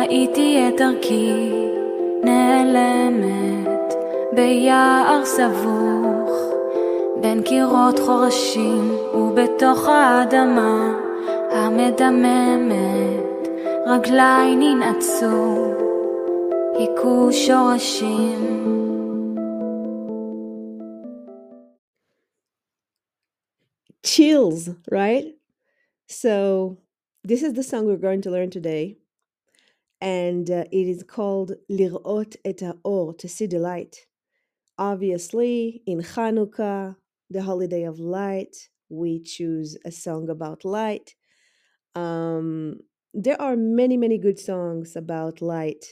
ראיתי את דרכי נעלמת ביער סבוך בין קירות חורשים ובתוך האדמה המדממת רגליי ננעצו היכו שורשים chills, right? So, this is the song we're going to learn today. And uh, it is called Lirot et Haor, to see the light. Obviously, in Hanukkah, the holiday of light, we choose a song about light. Um, there are many, many good songs about light.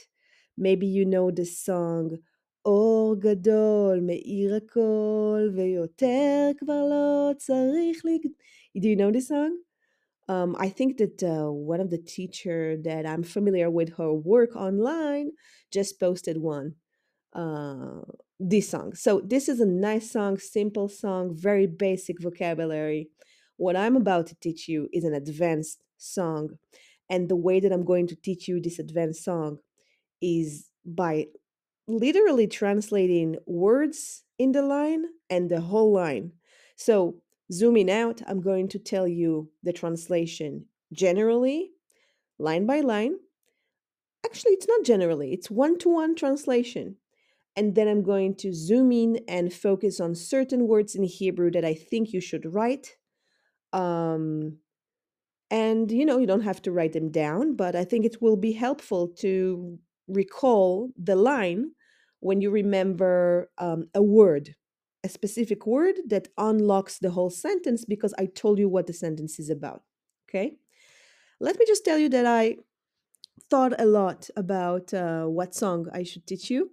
Maybe you know the song אור גדול מאיר הכל ויותר כבר לא צריך לג... Do you know this song? Um, I think that uh, one of the teacher that I'm familiar with her work online just posted one. Uh, this song. So this is a nice song, simple song, very basic vocabulary. What I'm about to teach you is an advanced song, and the way that I'm going to teach you this advanced song is by literally translating words in the line and the whole line. So, zooming out, I'm going to tell you the translation generally, line by line. Actually, it's not generally, it's one to one translation. And then I'm going to zoom in and focus on certain words in Hebrew that I think you should write. Um, and you know, you don't have to write them down, but I think it will be helpful to recall the line when you remember um, a word, a specific word that unlocks the whole sentence because I told you what the sentence is about. Okay? Let me just tell you that I thought a lot about uh, what song I should teach you.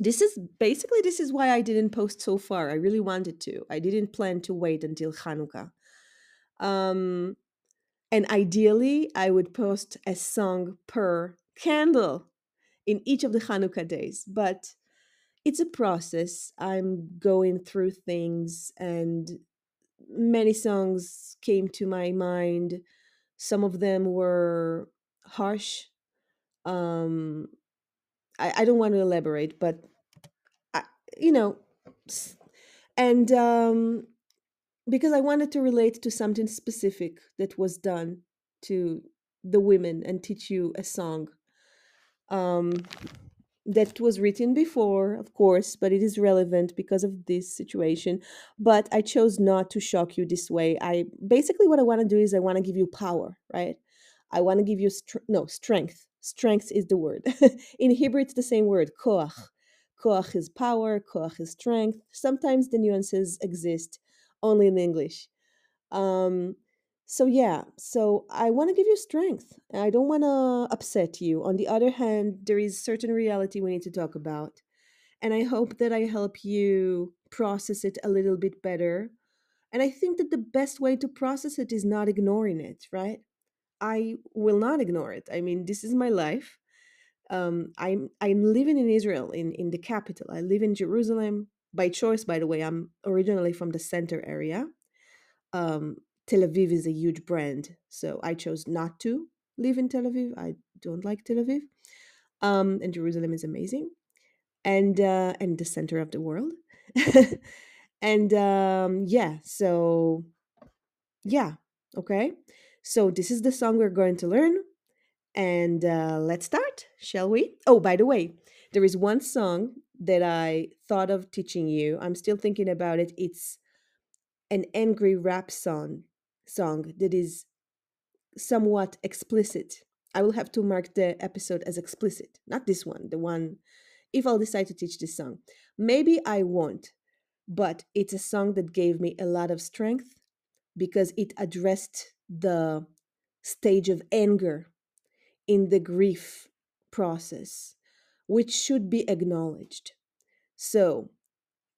This is basically this is why I didn't post so far. I really wanted to. I didn't plan to wait until Hanukkah. Um, and ideally, I would post a song per candle in each of the Hanukkah days. But it's a process. I'm going through things, and many songs came to my mind. Some of them were harsh. Um, I, I don't want to elaborate, but I, you know, and um, because I wanted to relate to something specific that was done to the women and teach you a song um, that was written before, of course, but it is relevant because of this situation. But I chose not to shock you this way. I basically what I want to do is I want to give you power, right? I want to give you str- no strength. Strength is the word. in Hebrew, it's the same word, koach. Koach is power. Koach is strength. Sometimes the nuances exist only in English. Um, so yeah, so I want to give you strength. I don't want to upset you. On the other hand, there is certain reality we need to talk about. And I hope that I help you process it a little bit better. And I think that the best way to process it is not ignoring it, right? I will not ignore it. I mean, this is my life. Um, I'm I'm living in Israel, in in the capital. I live in Jerusalem by choice. By the way, I'm originally from the center area. Um, Tel Aviv is a huge brand, so I chose not to live in Tel Aviv. I don't like Tel Aviv, um, and Jerusalem is amazing, and uh, and the center of the world, and um, yeah. So yeah, okay. So this is the song we're going to learn, and uh, let's start, shall we? Oh, by the way, there is one song that I thought of teaching you. I'm still thinking about it. It's an angry rap song song that is somewhat explicit. I will have to mark the episode as explicit, not this one, the one if I'll decide to teach this song. Maybe I won't, but it's a song that gave me a lot of strength because it addressed the stage of anger in the grief process, which should be acknowledged. So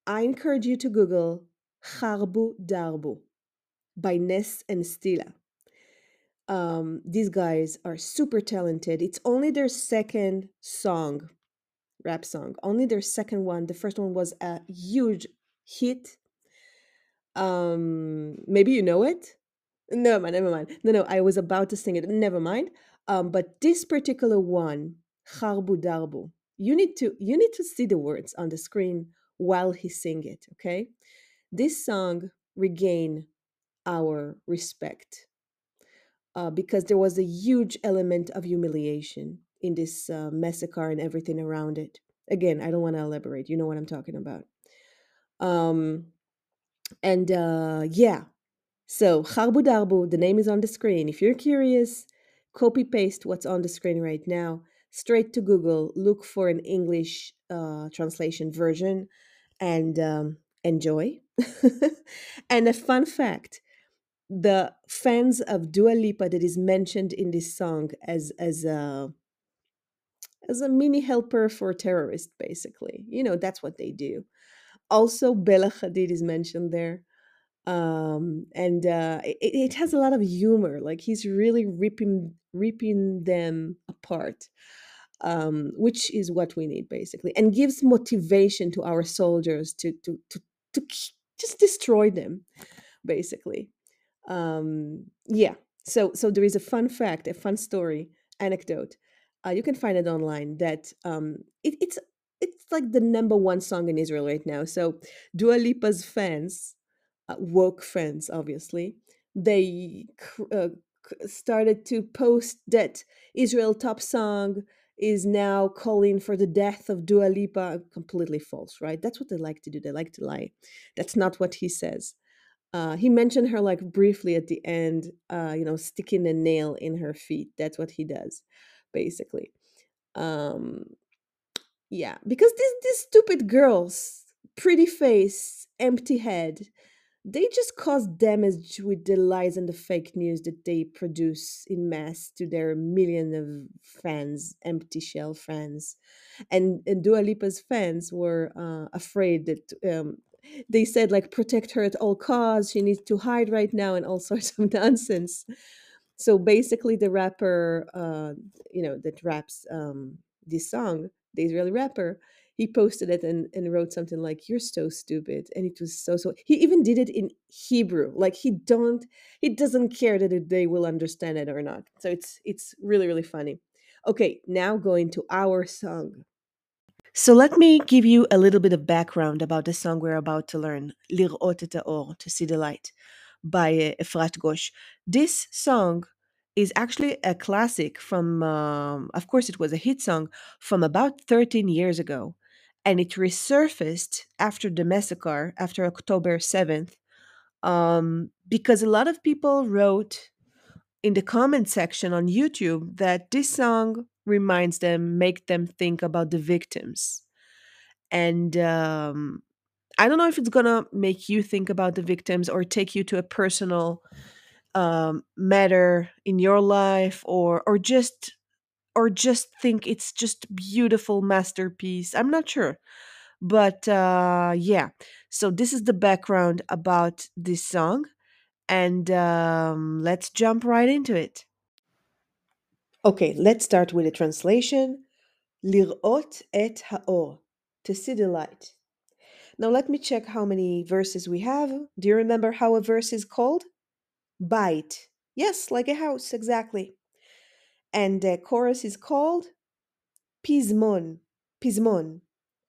I encourage you to Google Harbu Darbu by Ness and Stilla. Um, these guys are super talented. It's only their second song, rap song, only their second one. The first one was a huge hit. Um, maybe you know it. No, man, never mind. No, no, I was about to sing it. Never mind. Um, but this particular one, Harbu Darbu, you need to you need to see the words on the screen while he sing it. Okay, this song regain our respect uh, because there was a huge element of humiliation in this uh, massacre and everything around it. Again, I don't want to elaborate. You know what I'm talking about. Um, and uh, yeah, so Harbu Darbu, the name is on the screen. If you're curious, copy paste what's on the screen right now, straight to Google, look for an English uh, translation version, and um, enjoy. and a fun fact the fans of Dua Lipa that is mentioned in this song as as a as a mini helper for terrorists, basically. You know, that's what they do. Also, Bella Hadid is mentioned there. Um, and uh, it, it has a lot of humor. Like he's really ripping ripping them apart, um, which is what we need basically, and gives motivation to our soldiers to to to, to just destroy them, basically um yeah so so there is a fun fact a fun story anecdote uh, you can find it online that um it, it's it's like the number one song in israel right now so dua lipa's fans uh, woke fans obviously they cr- uh, started to post that israel top song is now calling for the death of Dua Lipa. Completely false, right? That's what they like to do. They like to lie. That's not what he says uh, he mentioned her like briefly at the end, uh, you know, sticking a nail in her feet. That's what he does, basically. Um, yeah, because these these stupid girls, pretty face, empty head, they just cause damage with the lies and the fake news that they produce in mass to their million of fans, empty shell fans. And, and Dua Lipa's fans were uh, afraid that um, they said like protect her at all costs. She needs to hide right now and all sorts of nonsense. So basically the rapper uh you know that raps um this song the israeli rapper he posted it and, and wrote something like you're so stupid and it was so so he even did it in hebrew. Like he don't he doesn't care that they will understand it or not. So it's it's really really funny. Okay now going to our song so let me give you a little bit of background about the song we're about to learn, Lir'ot et ha'or, to see the light, by uh, Efrat Gosh. This song is actually a classic from, um, of course, it was a hit song from about 13 years ago. And it resurfaced after the massacre, after October 7th, um, because a lot of people wrote in the comment section on YouTube that this song reminds them, make them think about the victims. And um, I don't know if it's gonna make you think about the victims or take you to a personal um, matter in your life, or or just or just think it's just beautiful masterpiece. I'm not sure, but uh, yeah. So this is the background about this song, and um, let's jump right into it. Okay, let's start with a translation. Lir'ot et ha'or, to see the light. Now let me check how many verses we have. Do you remember how a verse is called? Bait. Yes, like a house, exactly. And the chorus is called Pismon. Pismon.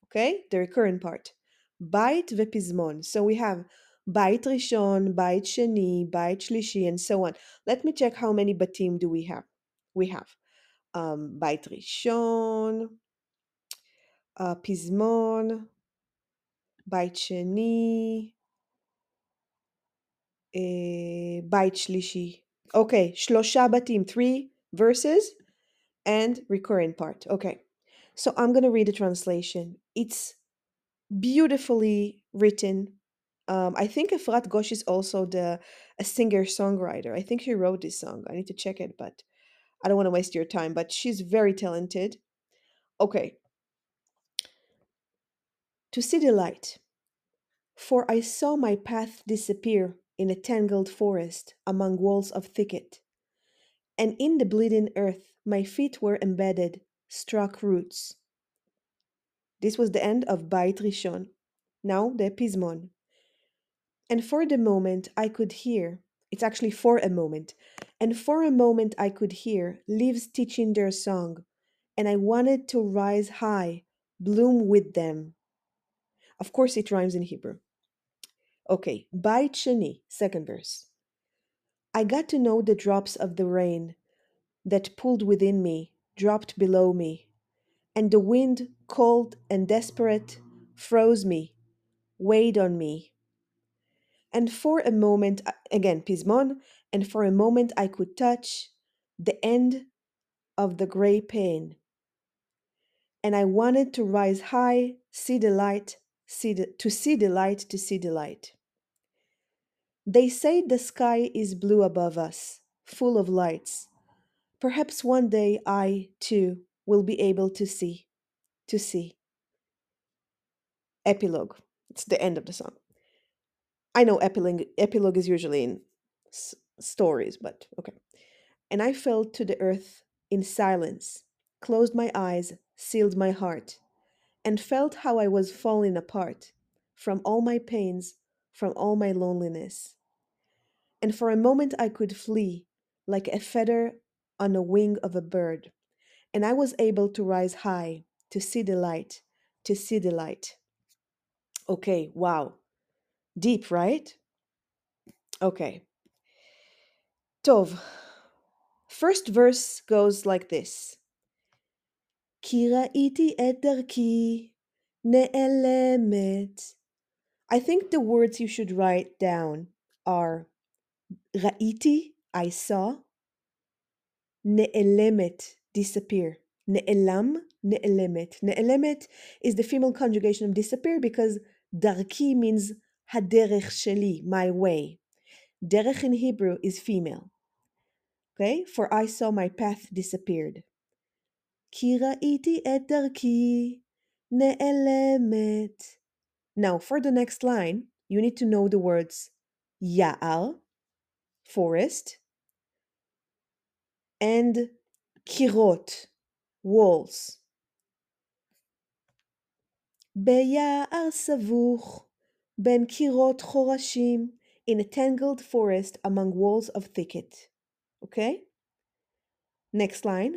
Okay, the recurrent part. Bait vepizmon. So we have Bait Rishon, Bait Sheni, Bait Shlishi, and so on. Let me check how many batim do we have We have um, Bait Rishon, uh, פזמון, בית שני, אה, בית שלישי. Okay, שלושה בתים, three verses and recurrent part. Okay, so I'm going to read the translation. It's beautifully written. Um, I think Efrat Gosh is also the a singer-songwriter. I think she wrote this song. I need to check it, but I don't want to waste your time. But she's very talented. Okay, to see the light. For I saw my path disappear in a tangled forest among walls of thicket, and in the bleeding earth my feet were embedded, struck roots. This was the end of Bait Rishon, now the Pismon. And for the moment I could hear, It's actually for a moment. And for a moment, I could hear leaves teaching their song, and I wanted to rise high, bloom with them. Of course, it rhymes in Hebrew. Okay, by Sheni, second verse. I got to know the drops of the rain that pulled within me, dropped below me, and the wind, cold and desperate, froze me, weighed on me. And for a moment, uh, again, Pismon, and for a moment I could touch the end of the gray pain. And I wanted to rise high, see the light, see the, to see the light, to see the light. They say the sky is blue above us, full of lights. Perhaps one day I, too, will be able to see, to see. Epilogue. It's the end of the song. I know epilogue, epilogue is usually in s- stories, but okay. And I fell to the earth in silence, closed my eyes, sealed my heart, and felt how I was falling apart from all my pains, from all my loneliness. And for a moment I could flee like a feather on the wing of a bird, and I was able to rise high, to see the light, to see the light. Okay, wow. Deep, right? Okay. Tov. First verse goes like this. כי ראיתי את דרכי נעלמת. I think the words you should write down are ראיתי, I saw, נעלמת, disappear. נעלם, נעלמת. נעלמת is the female conjugation of disappear because דרכי means הדרך שלי, my way. דרך in Hebrew is female. Okay? For I saw my path disappeared. כי ראיתי את דרכי נעלמת. Now, for the next line, you need to know the words יער, forest, and קירות, walls. ביער סבוך, בין קירות חורשים, in a tangled forest among walls of thicket. Okay? Next line.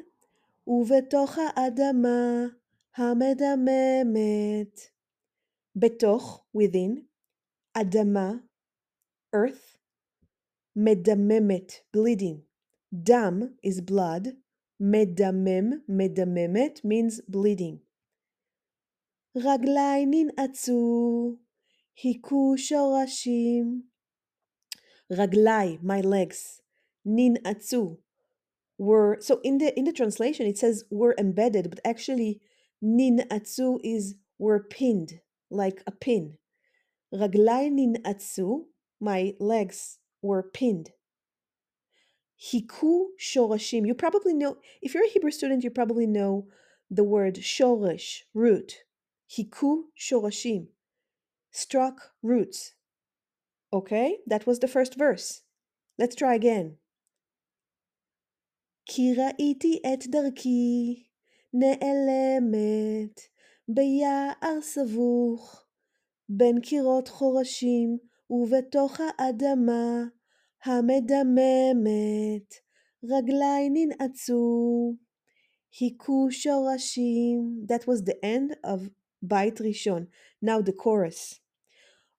ובתוך האדמה המדממת. בתוך, within, אדמה, earth, מדממת, bleeding. דם is blood. מדמם, מדממת means bleeding. רגלי ננעצו, היכו שורשים. רגלי, my legs, ננעצו, were so in the in the translation it says were embedded, but actually ננעצו is were pinned like a pin. רגלי ננעצו, my legs were pinned. היכו שורשים. You probably know, if you're a Hebrew student, you probably know the word shoresh, root. היכו שורשים. Struck roots. Okay, that was the first verse. Let's try again. כי ראיתי את דרכי נעלמת ביער סבוך בין קירות חורשים ובתוך האדמה המדממת רגלי ננעצו היכו שורשים. That was the end of בית ראשון. Now the chorus.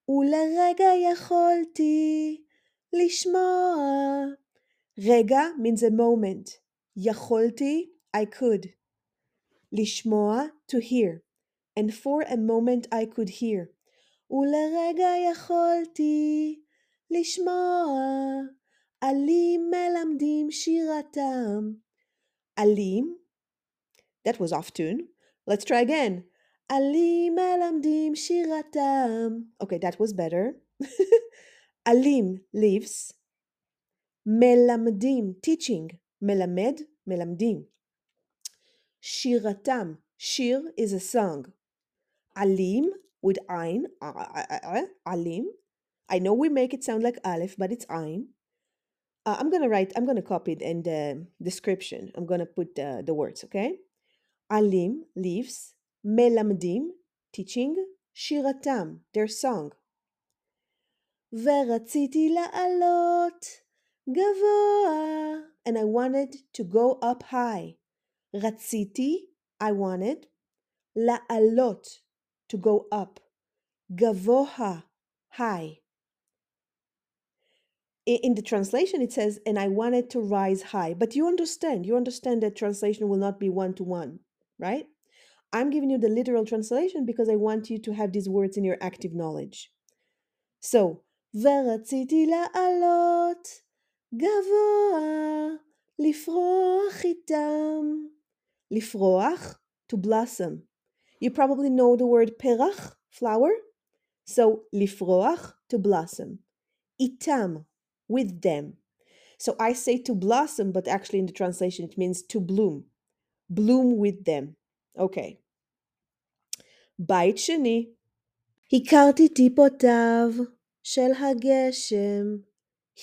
ולרגע יכולתי לשמוע. רגע means a moment. יכולתי, I could. לשמוע, to hear. And for a moment I could hear. ולרגע יכולתי לשמוע. עלים מלמדים שירתם. עלים, that was off tune. Let's try again. עלים מלמדים שירתם. Okay, that was better. עלים, leaves. מלמדים, teaching. מלמד, מלמדים. שירתם, שיר is a song. עלים with ein, עלים. I know we make it sound like aleph, but it's ein. Uh, I'm gonna write, I'm gonna copy it in the description. I'm gonna put the, the words, okay? עלים, leaves. מלמדים, teaching. שירתם, their song. ורציתי לעלות גבוה, and I wanted to go up high. רציתי, I wanted, לעלות, to go up. גבוה, high. I- In the translation, it says, and I wanted to rise high. But you understand, you understand that translation will not be one to one, right? I'm giving you the literal translation because I want you to have these words in your active knowledge. So, ורציתי לעלות גבוה, לפרוח איתם. לפרוח, to blossom. You probably know the word פרח, flower. So, לפרוח, to blossom. איתם, with them. So I say to blossom, but actually in the translation it means to bloom. Bloom with them. Okay. בית שני. הכרתי טיפותיו של הגשם.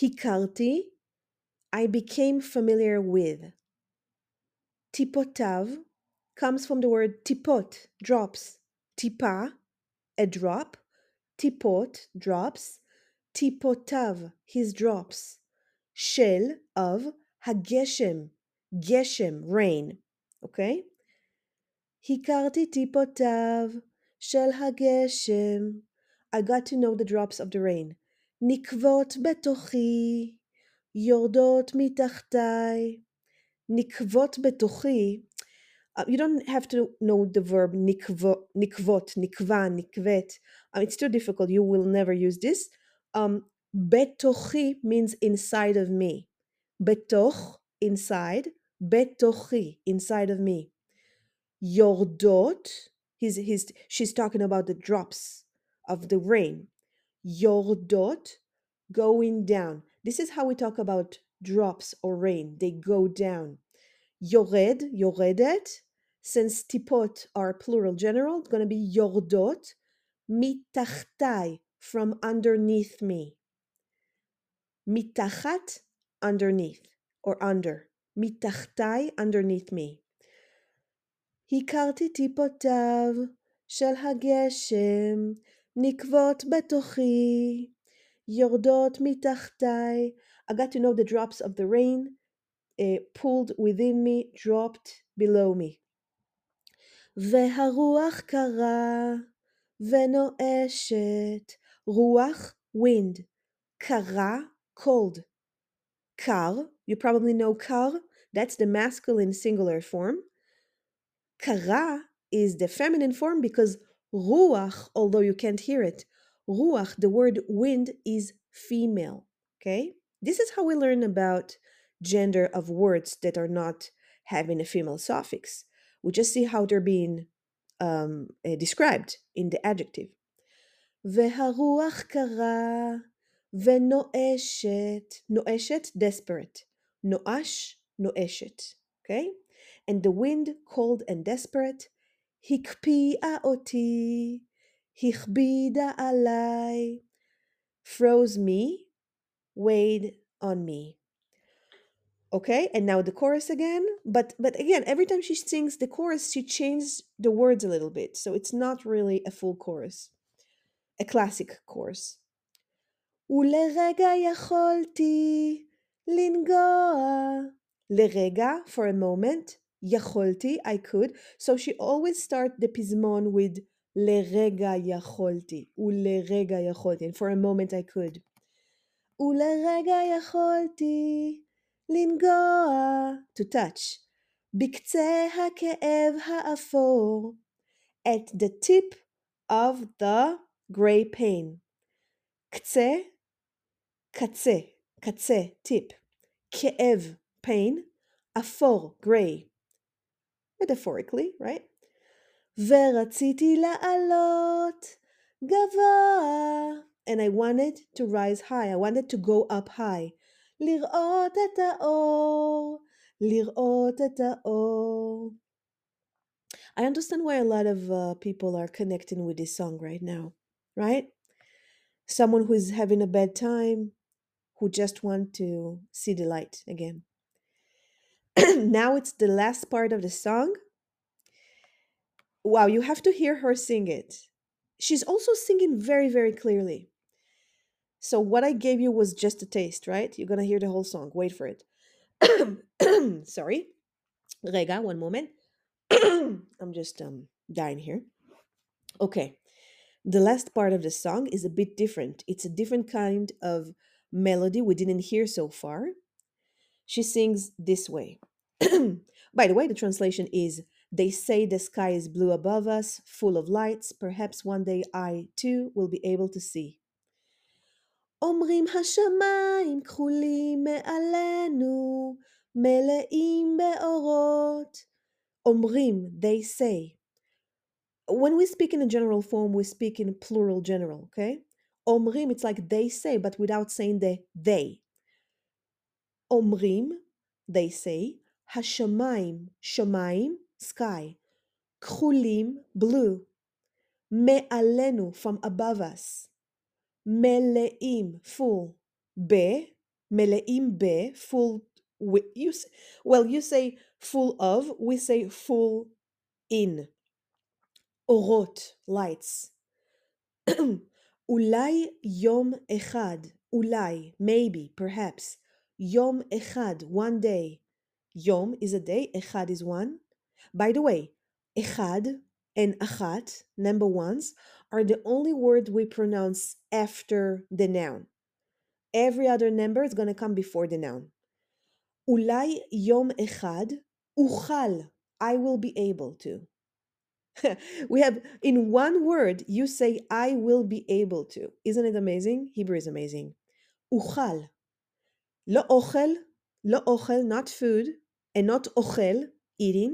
הכרתי, I became familiar with. טיפותיו comes from the word tipot, drops. טיפה, a drop. טיפות, drops. טיפותיו, his drops. של, of, הגשם, גשם, rain. Okay? הכרתי טיפותיו של הגשם. I got to know the drops of the rain. נקבות בתוכי, יורדות מתחתיי. נקבות בתוכי, uh, you don't have to know the verb nikvo, nikvot, nikva, nikvet. Uh, it's too difficult. You will never use this. Um, betochi means inside of me. Betoch, inside. Betochi, inside of me. Yordot. He's, he's, she's talking about the drops of the rain. Yordot, going down. This is how we talk about drops or rain. They go down. Yored, yoredet. Since tipot are plural general, it's going to be yordot. Mitachtai, from underneath me. Mitachat, underneath or under. Mitachtai, underneath me. הכרתי טיפותיו של הגשם, נקבות בתוכי, יורדות מתחתיי. I got to know the drops of the rain uh, pulled within me, dropped below me. והרוח קרה ונואשת, רוח, wind, קרה, cold. קר, you probably know קר, that's the masculine singular form. קרה is the feminine form because ruach, although you can't hear it, ruach, the word wind is female. Okay? This is how we learn about gender of words that are not having a female suffix. We just see how they're being um, uh, described in the adjective. והרוח קרה ונואשת, נואשת, desperate. נואש, נואשת. Okay? And the wind, cold and desperate, הקפיאה אותי, הכבידה עליי, froze me, weighed on me. Okay, and now the chorus again. But but again, every time she sings the chorus, she changes the words a little bit, so it's not really a full chorus, a classic chorus. ולרגע יכולתי לנגוע. לרגע, for a moment, יכולתי, I could. So she always start the פזמון with לרגע יכולתי, ולרגע יכולתי, and for a moment I could. ולרגע יכולתי לנגוע, to touch, בקצה הכאב האפור, at the tip of the gray pain. קצה, קצה, קצה, tip, כאב, pain, אפור, gray. Metaphorically, right? ורציתי לעלות גבוה. And I wanted to rise high. I wanted to go up high. לראות את האור, לראות את האור. I understand why a lot of uh, people are connecting with this song right now, right? Someone who is having a bad time, who just want to see the light again. now it's the last part of the song. Wow, you have to hear her sing it. She's also singing very, very clearly. So what I gave you was just a taste, right? You're gonna hear the whole song. Wait for it. Sorry. Rega, one moment. I'm just um dying here. Okay. The last part of the song is a bit different. It's a different kind of melody we didn't hear so far. She sings this way. By the way, the translation is They say the sky is blue above us, full of lights. Perhaps one day I too will be able to see. אומרים השמיים כחולים מעלינו, מלאים באורות. אומרים, they say. When we speak in a general form, we speak in plural general, okay? אומרים, it's like they say, but without saying the they. אומרים, they say, השמיים, שמיים, sky, כחולים, blue, מעלינו, from above us, מלאים, full, ב, מלאים ב, full, wi- you, s- well, you say full of, we say full in, אורות, lights. אולי יום אחד, אולי, maybe, perhaps, Yom Echad, one day. Yom is a day, Echad is one. By the way, Echad and Achat, number ones, are the only word we pronounce after the noun. Every other number is going to come before the noun. Ulai Yom Echad, Uchal, I will be able to. we have in one word, you say, I will be able to. Isn't it amazing? Hebrew is amazing. Uchal, לא אוכל לא אוכל not food and not אוכל eating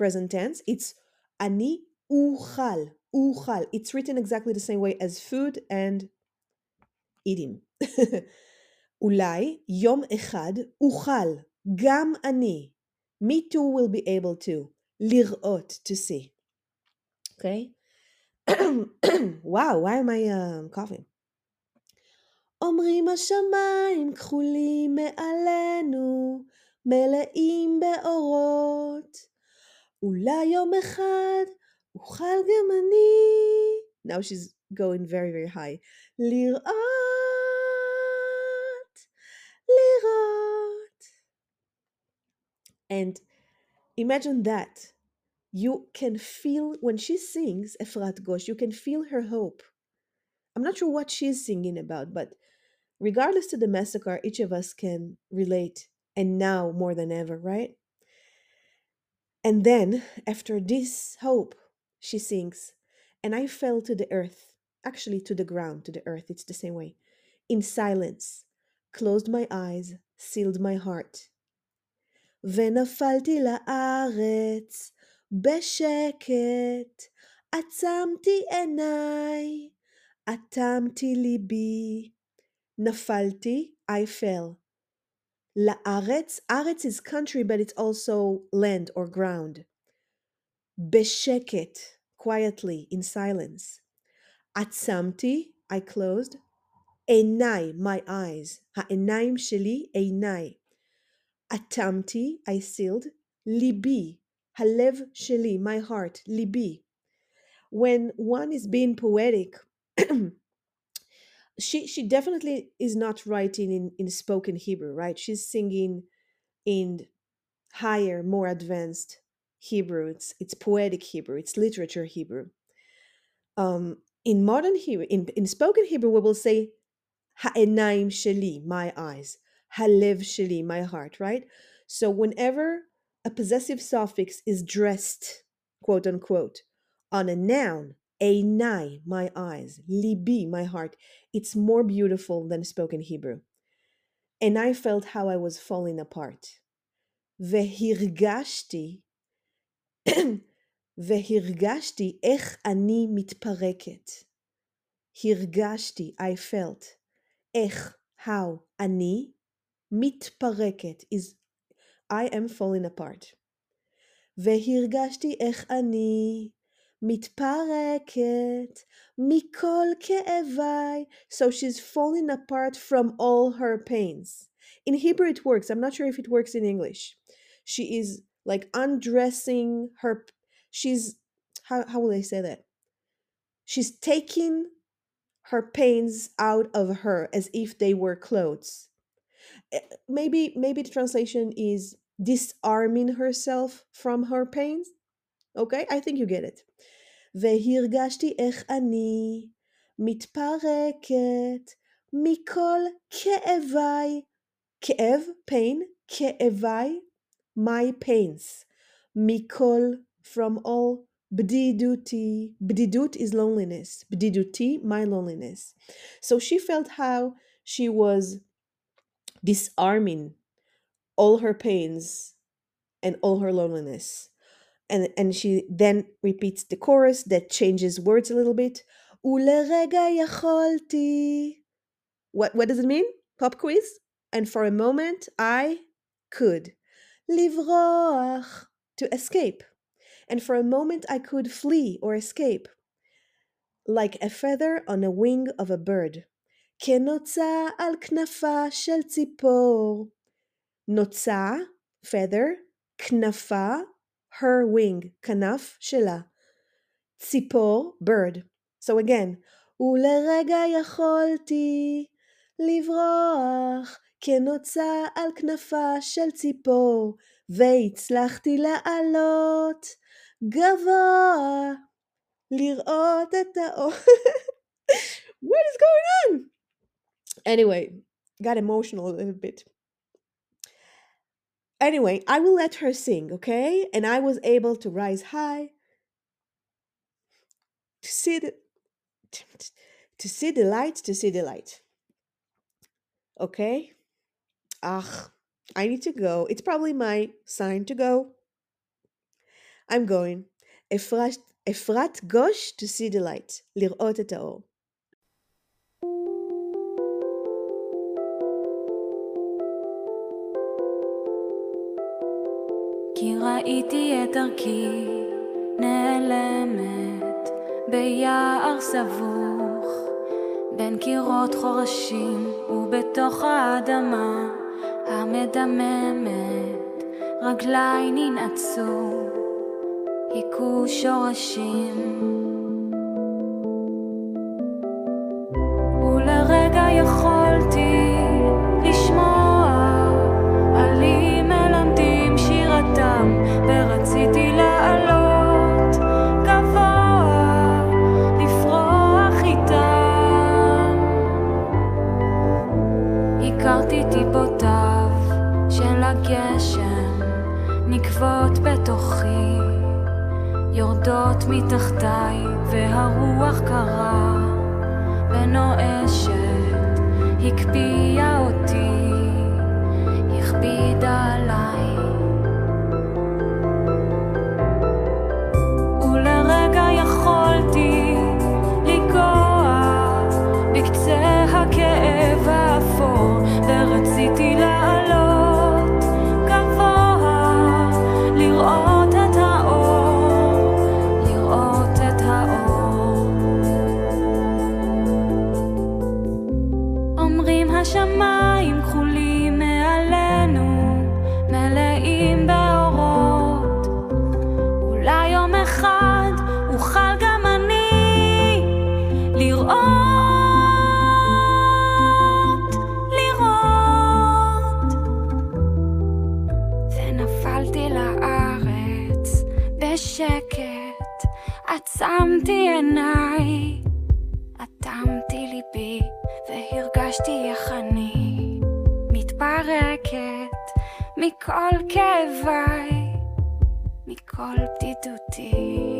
present tense it's אני אוכל אוכל it's written exactly the same way as food and eating אולי יום אחד אוכל גם אני me too will be able to לראות to see okay wow why am I um, coughing אומרים השמיים כחולים מעלינו, מלאים באורות. אולי יום אחד אוכל גם אני. Now she's going very very high. לראות, לראות. And imagine that. You can feel when she sings Efrat Gosh, you can feel her hope. I'm not sure what she's singing about, but regardless to the massacre, each of us can relate, and now more than ever, right? And then, after this hope, she sings, and I fell to the earth, actually to the ground, to the earth, it's the same way, in silence, closed my eyes, sealed my heart. ונפלתי לארץ בשקט, עצמתי עיניי, אטמתי ליבי. nafalti, I fell. la aretz is country, but it's also land or ground. Besheket, quietly, in silence. Atzamti, I closed. Enai, my eyes. Ha'enaim sheli, enai. Atamti, I sealed. Libi, halev sheli, my heart. Libi. When one is being poetic, she she definitely is not writing in in spoken hebrew right? She's singing in higher more advanced hebrew. It's it's poetic hebrew. It's literature hebrew. Um in modern hebrew in, in spoken hebrew we will say ha'enaim sheli my eyes. Halev sheli my heart right? So whenever a possessive suffix is dressed quote unquote on a noun einai my eyes libi my heart it's more beautiful than spoken hebrew and i felt how i was falling apart והרגשתי והרגשתי איך אני מתפרקת. הרגשתי, I felt, איך, how, אני, מתפרקת, is I am falling apart. והרגשתי איך אני מתפרקת מכל כאביי. So she's falling apart from all her pains. In Hebrew it works. I'm not sure if it works in English. She is like undressing her she's how how will I say that? She's taking her pains out of her as if they were clothes. Eh, Maybe maybe the translation is disarming herself from her pains. Okay, I think you get it. והרגשתי איך אני מתפרקת מכל כאביי. כאב, pain, כאביי, my pains. מכל, from all בדידותי. בדידות is loneliness. בדידותי, my loneliness. So she felt how she was disarming all her pains and all her loneliness. And, and she then repeats the chorus that changes words a little bit. ולרגע יכולתי. What, what does it mean? Pop quiz? And for a moment I could. לברוח. To escape. And for a moment I could flee or escape. Like a feather on a wing of a bird. כנוצה על כנפה של ציפור. נוצה, feather, כנפה, Her wing, כנף שלה. ציפור, bird. So again, ולרגע יכולתי לברוח כנוצה על כנפה של ציפור, והצלחתי לעלות גבוה, לראות את האור. what is going on? Anyway, got emotional a little bit. Anyway, I will let her sing, okay? And I was able to rise high to see the to see the light, to see the light. Okay? Ah, I need to go. It's probably my sign to go. I'm going. אפרת, אפרת גוש to see the light. לראות את האור. ראיתי את דרכי נעלמת ביער סבוך בין קירות חורשים ובתוך האדמה המדממת רגליי ננעצו היכו שורשים יורדות מתחתיי והרוח קרה. ונואשת הקפיאה אותי הכבידה עליי. ולרגע יכולתי לגוע בקצה הכאב האפור ורציתי לעלות col che vai, mi colpi tutti.